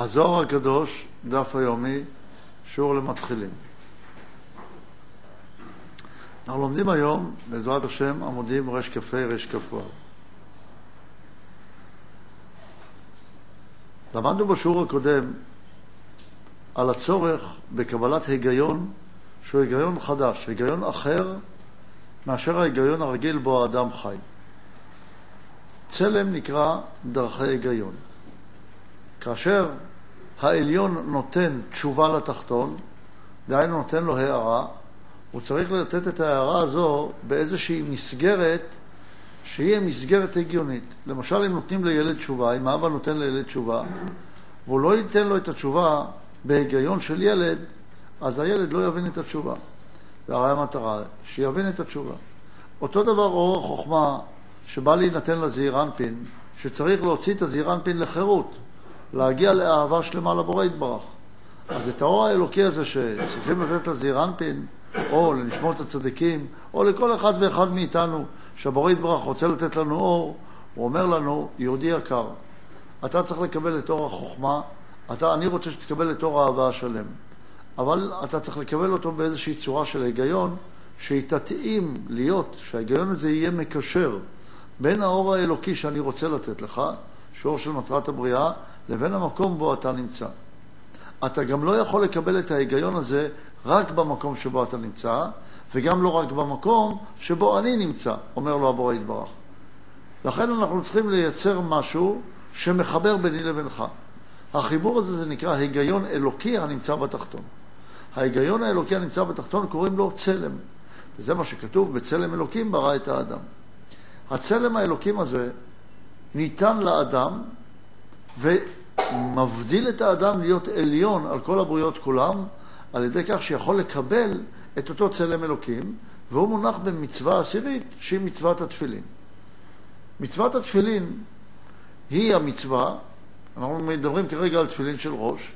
הזוהר הקדוש, דף היומי, שיעור למתחילים. אנחנו לומדים היום, בעזרת השם, עמודים רכ"ה, רכ"ו. למדנו בשיעור הקודם על הצורך בקבלת היגיון שהוא היגיון חדש, היגיון אחר מאשר ההיגיון הרגיל בו האדם חי. צלם נקרא דרכי היגיון. כאשר העליון נותן תשובה לתחתון, דהיינו נותן לו הערה, הוא צריך לתת את ההערה הזו באיזושהי מסגרת שהיא מסגרת הגיונית. למשל, אם נותנים לילד תשובה, אם האבא נותן לילד תשובה, והוא לא ייתן לו את התשובה בהיגיון של ילד, אז הילד לא יבין את התשובה. והרי המטרה, שיבין את התשובה. אותו דבר אור החוכמה שבא להינתן לזעיר אנפין, שצריך להוציא את הזעיר אנפין לחירות, להגיע לאהבה שלמה לבורא יתברך. אז את האור האלוקי הזה שצריכים לתת לזעיר אנפין, או לנשמות הצדיקים, או לכל אחד ואחד מאיתנו, שהבורא יתברך רוצה לתת לנו אור, הוא אומר לנו, יהודי יקר, אתה צריך לקבל את אור החוכמה, אתה, אני רוצה שתקבל את אור האהבה השלם. אבל אתה צריך לקבל אותו באיזושהי צורה של היגיון, שהיא תתאים להיות, שההיגיון הזה יהיה מקשר בין האור האלוקי שאני רוצה לתת לך, שהוא אור של מטרת הבריאה, לבין המקום בו אתה נמצא. אתה גם לא יכול לקבל את ההיגיון הזה רק במקום שבו אתה נמצא, וגם לא רק במקום שבו אני נמצא, אומר לו הבורא יתברך. לכן אנחנו צריכים לייצר משהו שמחבר ביני לבינך. החיבור הזה זה נקרא היגיון אלוקי הנמצא בתחתון. ההיגיון האלוקי הנמצא בתחתון קוראים לו צלם, וזה מה שכתוב, בצלם אלוקים ברא את האדם. הצלם האלוקים הזה ניתן לאדם ומבדיל את האדם להיות עליון על כל הבריות כולם, על ידי כך שיכול לקבל את אותו צלם אלוקים, והוא מונח במצווה עשירית, שהיא מצוות התפילין. מצוות התפילין היא המצווה, אנחנו מדברים כרגע על תפילין של ראש,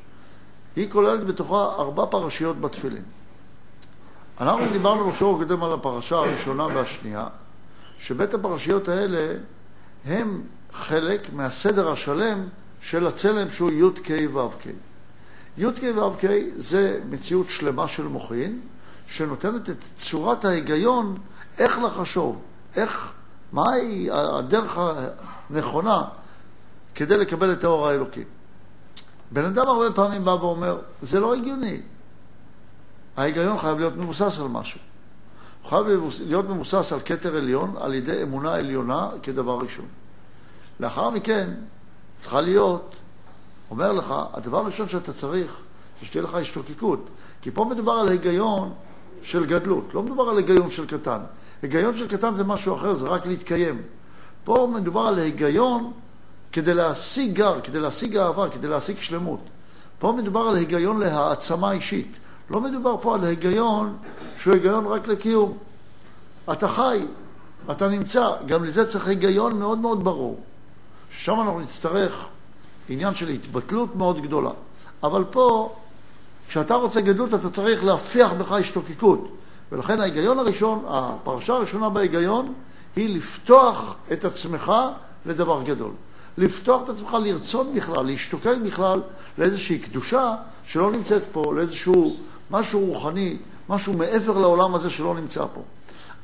היא כוללת בתוכה ארבע פרשיות בתפילין. אנחנו דיברנו בשיעור הקודם על הפרשה הראשונה והשנייה, שבית הפרשיות האלה הם חלק מהסדר השלם של הצלם שהוא י"ק ו"ק. י"ק ו"ק זה מציאות שלמה של מוחין, שנותנת את צורת ההיגיון איך לחשוב, איך, מהי הדרך הנכונה כדי לקבל את האור האלוקי. בן אדם הרבה פעמים בא ואומר, זה לא הגיוני. ההיגיון חייב להיות מבוסס על משהו. הוא חייב להיות מבוסס על כתר עליון, על ידי אמונה עליונה כדבר ראשון. לאחר מכן צריכה להיות, אומר לך, הדבר הראשון שאתה צריך זה שתהיה לך השתוקקות. כי פה מדובר על היגיון של גדלות, לא מדובר על היגיון של קטן. היגיון של קטן זה משהו אחר, זה רק להתקיים. פה מדובר על היגיון כדי להשיג גר, כדי להשיג אהבה, כדי להשיג שלמות. פה מדובר על היגיון להעצמה אישית. לא מדובר פה על היגיון שהוא היגיון רק לקיום. אתה חי, אתה נמצא, גם לזה צריך היגיון מאוד מאוד ברור. שם אנחנו נצטרך עניין של התבטלות מאוד גדולה. אבל פה, כשאתה רוצה גדלות, אתה צריך להפיח בך השתוקקות. ולכן ההיגיון הראשון, הפרשה הראשונה בהיגיון, היא לפתוח את עצמך לדבר גדול. לפתוח את עצמך לרצות בכלל, להשתוקק בכלל לאיזושהי קדושה שלא נמצאת פה, לאיזשהו משהו רוחני, משהו מעבר לעולם הזה שלא נמצא פה.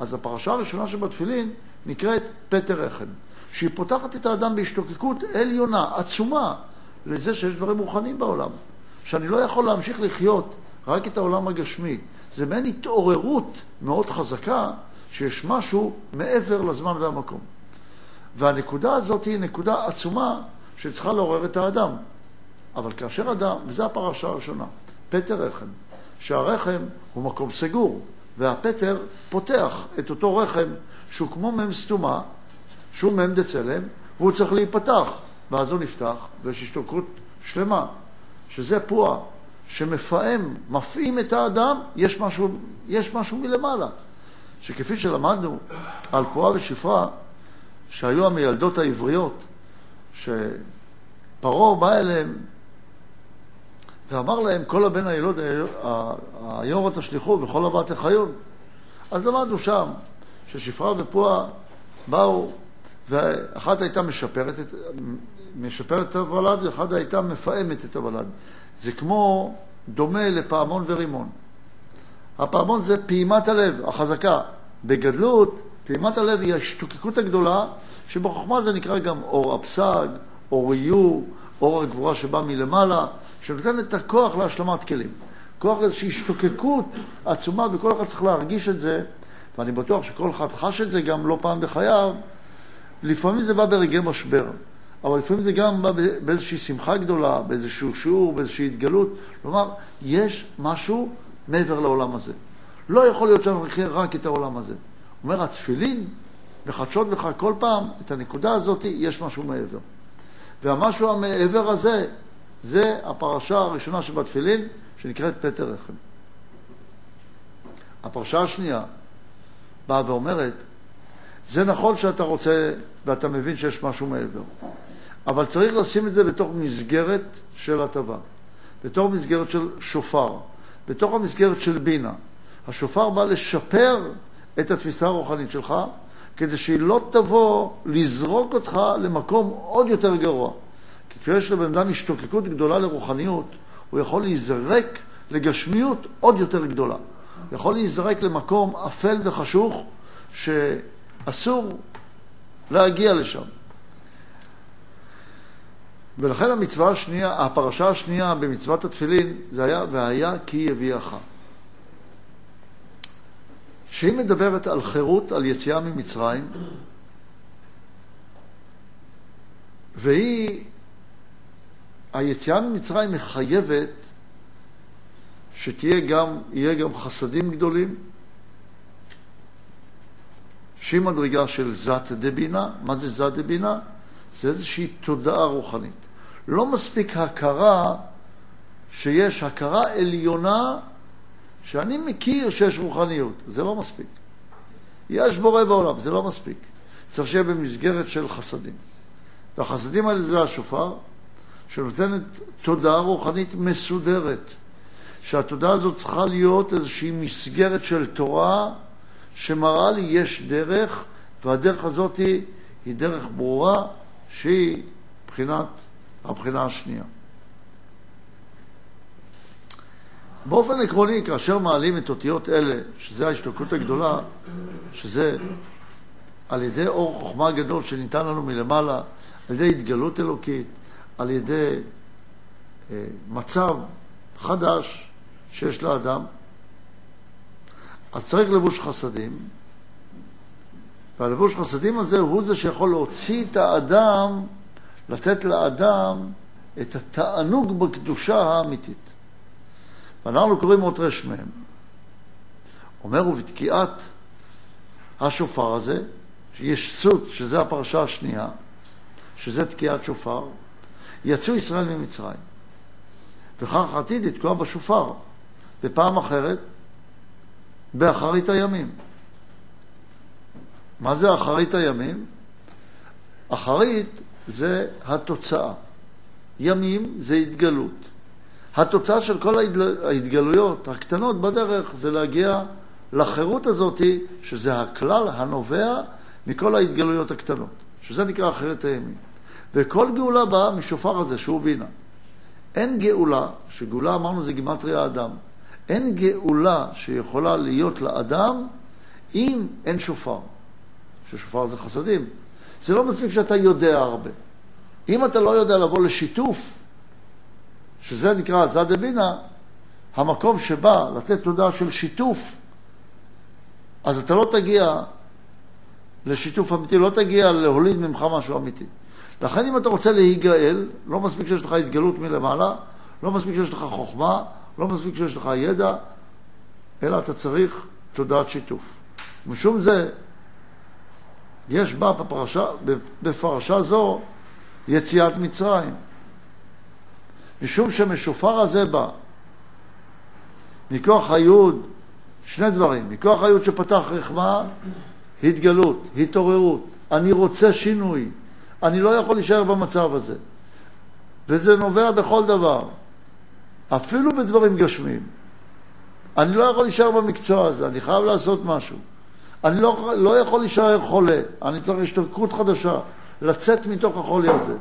אז הפרשה הראשונה שבתפילין נקראת פטר רחם, שהיא פותחת את האדם בהשתוקקות עליונה, עצומה, לזה שיש דברים רוחניים בעולם. שאני לא יכול להמשיך לחיות רק את העולם הגשמי. זה מעין התעוררות מאוד חזקה שיש משהו מעבר לזמן והמקום. והנקודה הזאת היא נקודה עצומה שצריכה לעורר את האדם. אבל כאשר אדם, וזו הפרשה הראשונה, פטר רחם, שהרחם הוא מקום סגור, והפטר פותח את אותו רחם שהוא כמו מם סתומה, שהוא מם דצלם, והוא צריך להיפתח, ואז הוא נפתח, ויש השתוקקות שלמה, שזה פועה, שמפעם, מפעים את האדם, יש משהו, יש משהו מלמעלה. שכפי שלמדנו על פועה ושפרה, שהיו המילדות העבריות, שפרעה בא אליהם ואמר להם, כל הבן הילוד היורא תשליכו וכל הבת תחיון. אז למדנו שם ששפרה ופועה באו ואחת הייתה משפרת את, משפרת את הוולד, ואחת הייתה מפעמת את הוולד. זה כמו, דומה לפעמון ורימון. הפעמון זה פעימת הלב, החזקה. בגדלות, פעימת הלב היא ההשתוקקות הגדולה, שבחוכמה זה נקרא גם אור הפסג, אור איור, אור הגבורה שבא מלמעלה, שנותן את הכוח להשלמת כלים. כוח איזושהי השתוקקות עצומה, וכל אחד צריך להרגיש את זה, ואני בטוח שכל אחד חש את זה גם לא פעם בחייו. לפעמים זה בא ברגעי משבר, אבל לפעמים זה גם בא באיזושהי שמחה גדולה, באיזשהו שיעור, באיזושהי התגלות. כלומר, יש משהו מעבר לעולם הזה. לא יכול להיות שאנחנו נחיה רק את העולם הזה. אומר התפילין, מחדשות לך כל פעם את הנקודה הזאת, יש משהו מעבר. והמשהו המעבר הזה, זה הפרשה הראשונה שבתפילין, שנקראת פטר רחם. הפרשה השנייה באה ואומרת, זה נכון שאתה רוצה ואתה מבין שיש משהו מעבר, אבל צריך לשים את זה בתוך מסגרת של הטבה, בתוך מסגרת של שופר, בתוך המסגרת של בינה. השופר בא לשפר את התפיסה הרוחנית שלך, כדי שהיא לא תבוא לזרוק אותך למקום עוד יותר גרוע. כי כשיש לבן אדם השתוקקות גדולה לרוחניות, הוא יכול להיזרק לגשמיות עוד יותר גדולה. יכול להיזרק למקום אפל וחשוך, שאסור להגיע לשם. ולכן המצווה השנייה, הפרשה השנייה במצוות התפילין, זה היה, והיה כי יביאך. שהיא מדברת על חירות, על יציאה ממצרים, והיא, היציאה ממצרים מחייבת שתהיה גם, יהיה גם חסדים גדולים, שהיא מדרגה של זת דבינה. מה זה זת דבינה? זה איזושהי תודעה רוחנית. לא מספיק הכרה שיש הכרה עליונה שאני מכיר שיש רוחניות, זה לא מספיק. יש בורא בעולם, זה לא מספיק. צריך שיהיה במסגרת של חסדים. והחסדים האלה זה השופר, שנותנת תודעה רוחנית מסודרת, שהתודעה הזאת צריכה להיות איזושהי מסגרת של תורה שמראה לי יש דרך, והדרך הזאת היא, היא דרך ברורה שהיא בחינת, הבחינה השנייה. באופן עקרוני, כאשר מעלים את אותיות אלה, שזה ההשתוקקות הגדולה, שזה על ידי אור חוכמה גדול שניתן לנו מלמעלה, על ידי התגלות אלוקית, על ידי אה, מצב חדש שיש לאדם, אז צריך לבוש חסדים, והלבוש חסדים הזה הוא זה שיכול להוציא את האדם, לתת לאדם את התענוג בקדושה האמיתית. ואנחנו קוראים רש מהם. אומר ובתקיעת השופר הזה, שיש סוט, שזה הפרשה השנייה, שזה תקיעת שופר, יצאו ישראל ממצרים. וכך עתיד לתקוע בשופר, ופעם אחרת, באחרית הימים. מה זה אחרית הימים? אחרית זה התוצאה. ימים זה התגלות. התוצאה של כל ההתגלויות הקטנות בדרך זה להגיע לחירות הזאת, שזה הכלל הנובע מכל ההתגלויות הקטנות, שזה נקרא אחרת הימים. וכל גאולה באה משופר הזה, שהוא בינה. אין גאולה, שגאולה אמרנו זה גימטריה האדם, אין גאולה שיכולה להיות לאדם אם אין שופר. ששופר זה חסדים. זה לא מספיק שאתה יודע הרבה. אם אתה לא יודע לבוא לשיתוף שזה נקרא זדה בינה, המקום שבא לתת תודעה של שיתוף, אז אתה לא תגיע לשיתוף אמיתי, לא תגיע להוליד ממך משהו אמיתי. לכן אם אתה רוצה להיגאל, לא מספיק שיש לך התגלות מלמעלה, לא מספיק שיש לך חוכמה, לא מספיק שיש לך ידע, אלא אתה צריך תודעת שיתוף. משום זה, יש בה בפרשה, בפרשה זו יציאת מצרים. משום שמשופר הזה בא מכוח היוד, שני דברים, מכוח היוד שפתח רחמה, התגלות, התעוררות, אני רוצה שינוי, אני לא יכול להישאר במצב הזה. וזה נובע בכל דבר, אפילו בדברים גשמיים. אני לא יכול להישאר במקצוע הזה, אני חייב לעשות משהו. אני לא, לא יכול להישאר חולה, אני צריך השתכרות חדשה, לצאת מתוך החולי הזה.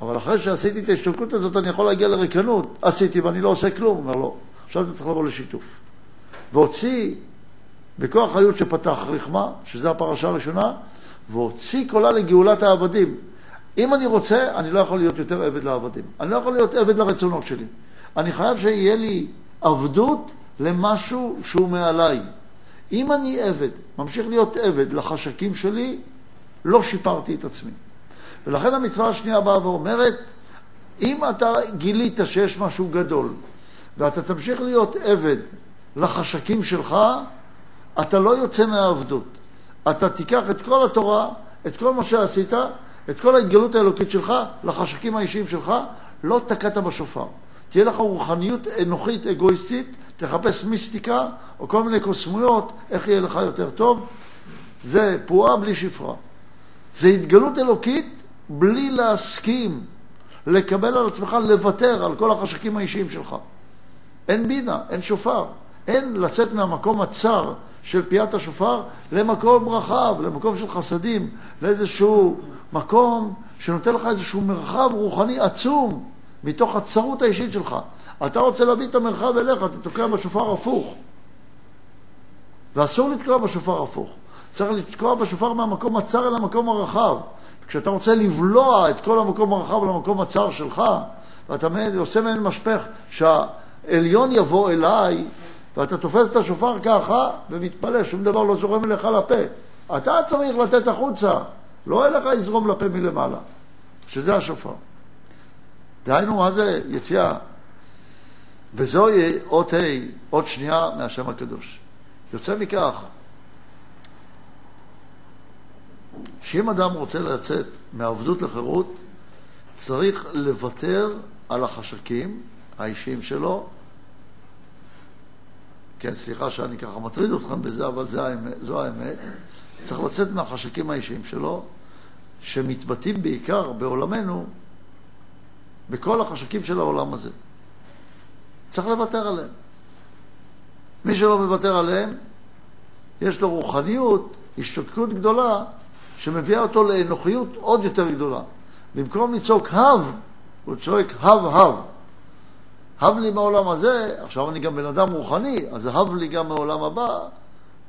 אבל אחרי שעשיתי את ההשתכרות הזאת, אני יכול להגיע לריקנות. עשיתי ואני לא עושה כלום. אומר לו, עכשיו אתה צריך לבוא לשיתוף. והוציא, בכוח חיות שפתח רחמה, שזו הפרשה הראשונה, והוציא קולה לגאולת העבדים. אם אני רוצה, אני לא יכול להיות יותר עבד לעבדים. אני לא יכול להיות עבד לרצונות שלי. אני חייב שיהיה לי עבדות למשהו שהוא מעליי. אם אני עבד, ממשיך להיות עבד לחשקים שלי, לא שיפרתי את עצמי. ולכן המצווה השנייה באה ואומרת, אם אתה גילית שיש משהו גדול, ואתה תמשיך להיות עבד לחשקים שלך, אתה לא יוצא מהעבדות. אתה תיקח את כל התורה, את כל מה שעשית, את כל ההתגלות האלוקית שלך, לחשקים האישיים שלך, לא תקעת בשופר. תהיה לך רוחניות אנוכית, אגואיסטית, תחפש מיסטיקה או כל מיני קוסמויות, איך יהיה לך יותר טוב. זה פועה בלי שפרה. זה התגלות אלוקית בלי להסכים, לקבל על עצמך, לוותר על כל החשקים האישיים שלך. אין בינה, אין שופר. אין לצאת מהמקום הצר של פיית השופר למקום רחב, למקום של חסדים, לאיזשהו מקום שנותן לך איזשהו מרחב רוחני עצום מתוך הצרות האישית שלך. אתה רוצה להביא את המרחב אליך, אתה תוקע בשופר הפוך. ואסור לתקוע בשופר הפוך. צריך לתקוע בשופר מהמקום הצר אל המקום הרחב. כשאתה רוצה לבלוע את כל המקום הרחב למקום הצר שלך, ואתה עושה מעין משפך שהעליון יבוא אליי, ואתה תופס את השופר ככה ומתפלא, שום דבר לא זורם אליך לפה. אתה צריך לתת החוצה, לא אליך יזרום לפה מלמעלה, שזה השופר. דהיינו, מה זה יציאה? וזוהי אות ה', אות שנייה מהשם הקדוש. יוצא מכך שאם אדם רוצה לצאת מעבדות לחירות, צריך לוותר על החשקים האישיים שלו. כן, סליחה שאני ככה מטריד אתכם בזה, אבל זה זו האמת. צריך לצאת מהחשקים האישיים שלו, שמתבטאים בעיקר בעולמנו בכל החשקים של העולם הזה. צריך לוותר עליהם. מי שלא מוותר עליהם, יש לו רוחניות, השתוקקות גדולה, שמביאה אותו לאנוכיות עוד יותר גדולה. במקום לצעוק הב, הוא צועק הב הב. הב לי מהעולם הזה, עכשיו אני גם בן אדם רוחני, אז הב לי גם מהעולם הבא,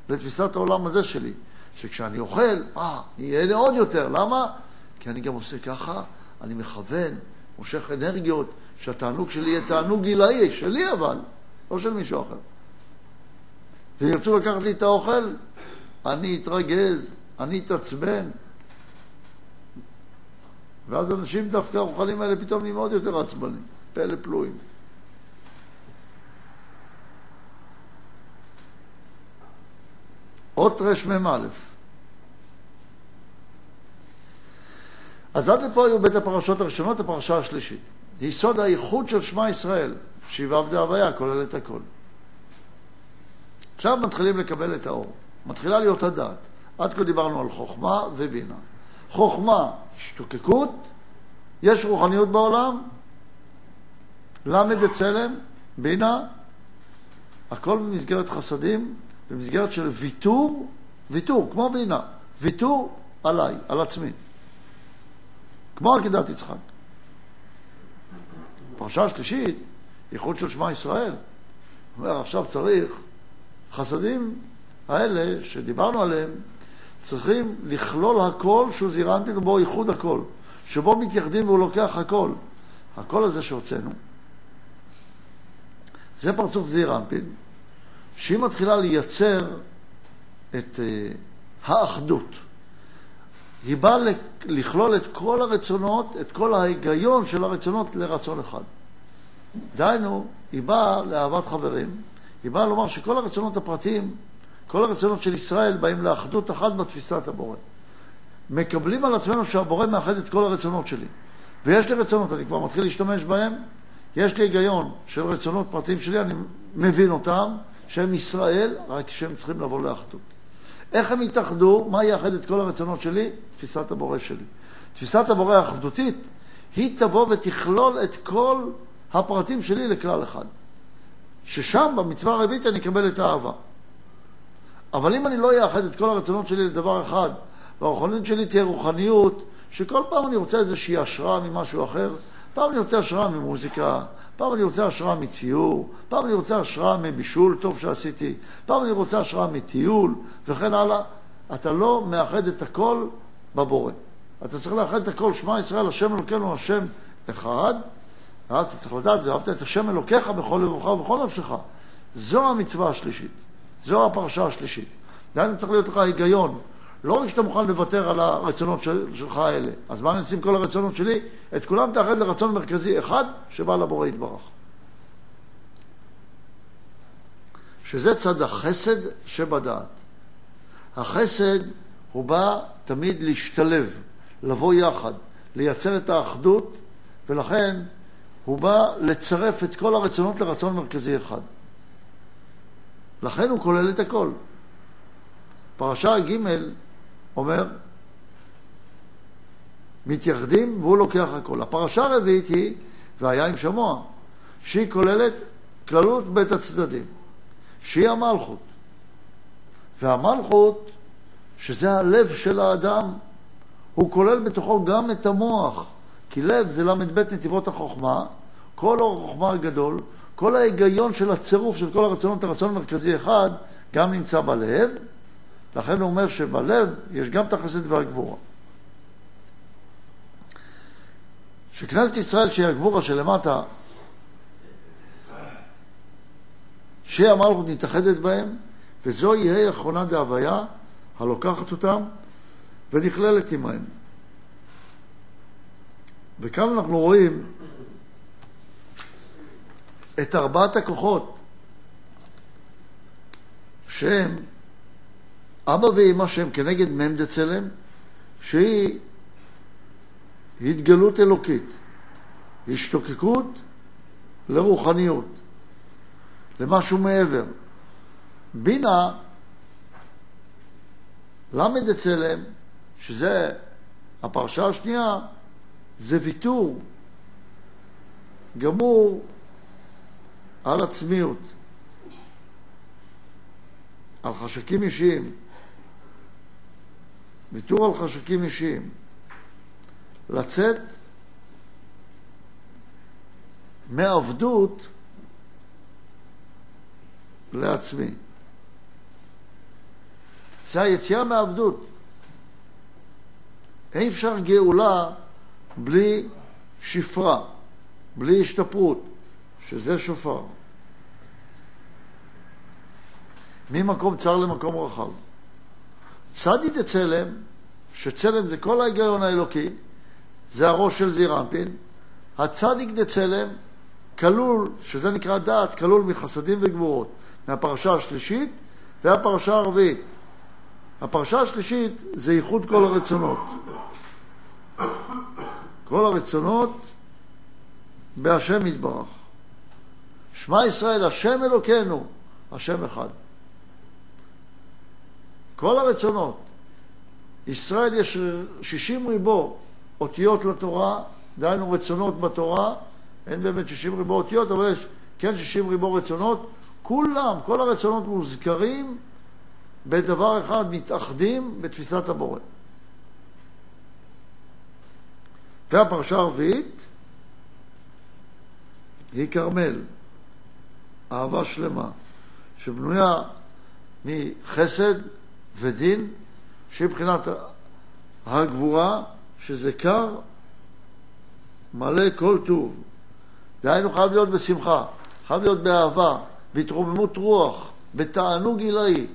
לתפיסת העולם הזה שלי. שכשאני אוכל, אה, יהיה לי עוד יותר. למה? כי אני גם עושה ככה, אני מכוון, מושך אנרגיות, שהתענוג שלי יהיה תענוג גילאי, שלי אבל, לא של מישהו אחר. וירצו לקחת לי את האוכל, אני אתרגז, אני אתעצבן. ואז אנשים דווקא הרוחנים האלה פתאום נהיים עוד יותר עצבנים, פלא פלואים. אות רמ"א. אז עד לפה היו בית הפרשות הראשונות, הפרשה השלישית. יסוד האיחוד של שמע ישראל, עבדי הוויה, כולל את הכל. עכשיו מתחילים לקבל את האור. מתחילה להיות הדעת. עד כה דיברנו על חוכמה ובינה. חוכמה, השתוקקות, יש רוחניות בעולם, למד את צלם, בינה, הכל במסגרת חסדים, במסגרת של ויתור, ויתור, כמו בינה, ויתור עליי, על עצמי. כמו עקדת יצחק. פרשה השלישית, ייחוד של שמע ישראל. אומר, עכשיו צריך חסדים האלה שדיברנו עליהם, צריכים לכלול הכל שהוא זירנטין ובו ייחוד הכל, שבו מתייחדים והוא לוקח הכל. הקול הזה שהוצאנו, זה פרצוף זעירנפין, שהיא מתחילה לייצר את uh, האחדות. היא באה לכלול את כל הרצונות, את כל ההיגיון של הרצונות לרצון אחד. דהיינו, היא באה לאהבת חברים, היא באה לומר שכל הרצונות הפרטיים כל הרצונות של ישראל באים לאחדות אחת בתפיסת הבורא. מקבלים על עצמנו שהבורא מאחד את כל הרצונות שלי. ויש לי רצונות, אני כבר מתחיל להשתמש בהם, יש לי היגיון של רצונות פרטיים שלי, אני מבין אותם, שהם ישראל, רק שהם צריכים לבוא לאחדות. איך הם יתאחדו? מה יאחד את כל הרצונות שלי? תפיסת הבורא שלי. תפיסת הבורא האחדותית, היא תבוא ותכלול את כל הפרטים שלי לכלל אחד. ששם, במצווה הרביעית, אני אקבל את האהבה. אבל אם אני לא אאחד את כל הרצונות שלי לדבר אחד, והרוחניות שלי תהיה רוחניות, שכל פעם אני רוצה איזושהי השראה ממשהו אחר, פעם אני רוצה השראה ממוזיקה, פעם אני רוצה השראה מציור, פעם אני רוצה השראה מבישול טוב שעשיתי, פעם אני רוצה השראה מטיול, וכן הלאה. אתה לא מאחד את הכל בבורא. אתה צריך לאחד את הכל, שמע ישראל, השם אלוקינו, השם אחד, ואז אתה צריך לדעת, ואהבת את השם אלוקיך בכל לבבך ובכל נפשך. זו המצווה השלישית, זו הפרשה השלישית. דהיינו צריך להיות לך היגיון. לא רק שאתה מוכן לוותר על הרצונות של, שלך האלה, אז מה אני כל הרצונות שלי? את כולם תאחד לרצון מרכזי אחד שבא לבורא יתברך. שזה צד החסד שבדעת. החסד הוא בא תמיד להשתלב, לבוא יחד, לייצר את האחדות, ולכן הוא בא לצרף את כל הרצונות לרצון מרכזי אחד. לכן הוא כולל את הכל. פרשה ג' אומר, מתייחדים והוא לוקח הכל. הפרשה הרביעית היא, והיה עם שמוע, שהיא כוללת כללות בית הצדדים, שהיא המלכות. והמלכות, שזה הלב של האדם, הוא כולל בתוכו גם את המוח, כי לב זה ל"ב נתיבות החוכמה, כל אור החוכמה הגדול, כל ההיגיון של הצירוף של כל הרצונות, הרצון המרכזי אחד, גם נמצא בלב, לכן הוא אומר שבלב יש גם את החסד והגבורה. שכנסת ישראל שהיא הגבורה שלמטה, שהיא המלכות נתאחדת בהם, וזו יהא אחרונה דהוויה הלוקחת אותם ונכללת עמהם. וכאן אנחנו רואים את ארבעת הכוחות שהם אבא ואמא שהם כנגד מ' דצלם, שהיא התגלות אלוקית, השתוקקות לרוחניות, למשהו מעבר. בינה, ל' דצלם, שזה הפרשה השנייה, זה ויתור גמור על עצמיות, על חשקים אישיים. ויתור על חשקים אישיים. לצאת מעבדות לעצמי. זה היציאה מעבדות. אין אפשר גאולה בלי שפרה, בלי השתפרות, שזה שופר. ממקום צר למקום רחב. צדי דצלם, שצלם זה כל ההיגיון האלוקי, זה הראש של זעיר אנפין, הצדיק דצלם כלול, שזה נקרא דעת, כלול מחסדים וגבורות, מהפרשה השלישית והפרשה הרביעית. הפרשה השלישית זה ייחוד כל הרצונות. כל הרצונות בהשם יתברך. שמע ישראל, השם אלוקינו, השם אחד. כל הרצונות. ישראל יש שישים ריבו אותיות לתורה, דהיינו רצונות בתורה, אין באמת שישים ריבו אותיות, אבל יש כן שישים ריבו רצונות, כולם, כל הרצונות מוזכרים בדבר אחד, מתאחדים בתפיסת הבורא. והפרשה הרביעית היא כרמל, אהבה שלמה, שבנויה מחסד ודין, שהיא מבחינת הגבורה, שזה קר, מלא כל טוב. דהיינו חייב להיות בשמחה, חייב להיות באהבה, בהתרוממות רוח, בתענוג עילאי.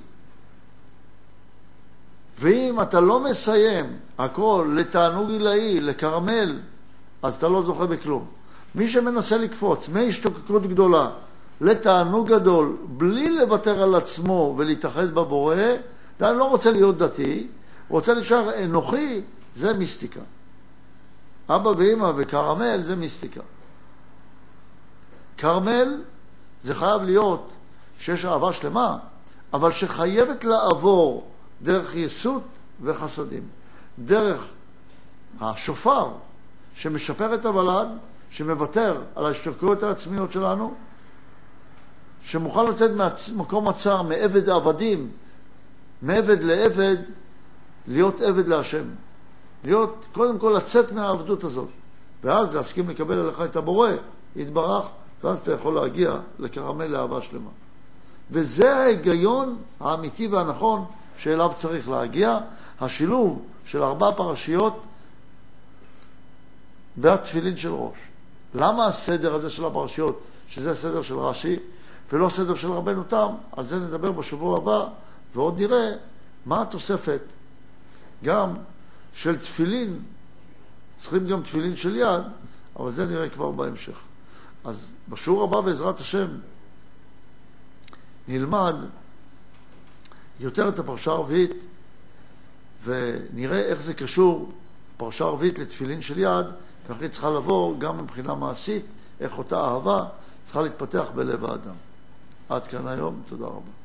ואם אתה לא מסיים הכל לתענוג עילאי, לכרמל, אז אתה לא זוכה בכלום. מי שמנסה לקפוץ מהשתוקקות גדולה לתענוג גדול, בלי לוותר על עצמו ולהתאחד בבורא, אתה לא רוצה להיות דתי, רוצה להישאר אנוכי, זה מיסטיקה. אבא ואמא וכרמל זה מיסטיקה. כרמל זה חייב להיות שיש אהבה שלמה, אבל שחייבת לעבור דרך יסות וחסדים. דרך השופר שמשפר את הוולד, שמוותר על ההשתוקקויות העצמיות שלנו, שמוכן לצאת ממקום הצער, מעבד העבדים, מעבד לעבד, להיות עבד להשם. להיות, קודם כל לצאת מהעבדות הזאת, ואז להסכים לקבל עליך את הבורא, יתברך, ואז אתה יכול להגיע לקרמל לאהבה שלמה. וזה ההיגיון האמיתי והנכון שאליו צריך להגיע, השילוב של ארבע פרשיות והתפילין של ראש. למה הסדר הזה של הפרשיות, שזה הסדר של רש"י, ולא סדר של רבנו תם? על זה נדבר בשבוע הבא, ועוד נראה מה התוספת גם של תפילין, צריכים גם תפילין של יד, אבל זה נראה כבר בהמשך. אז בשיעור הבא בעזרת השם נלמד יותר את הפרשה הרביעית ונראה איך זה קשור, פרשה הרביעית לתפילין של יד, ואיך היא צריכה לבוא גם מבחינה מעשית, איך אותה אהבה צריכה להתפתח בלב האדם. עד כאן היום, תודה רבה.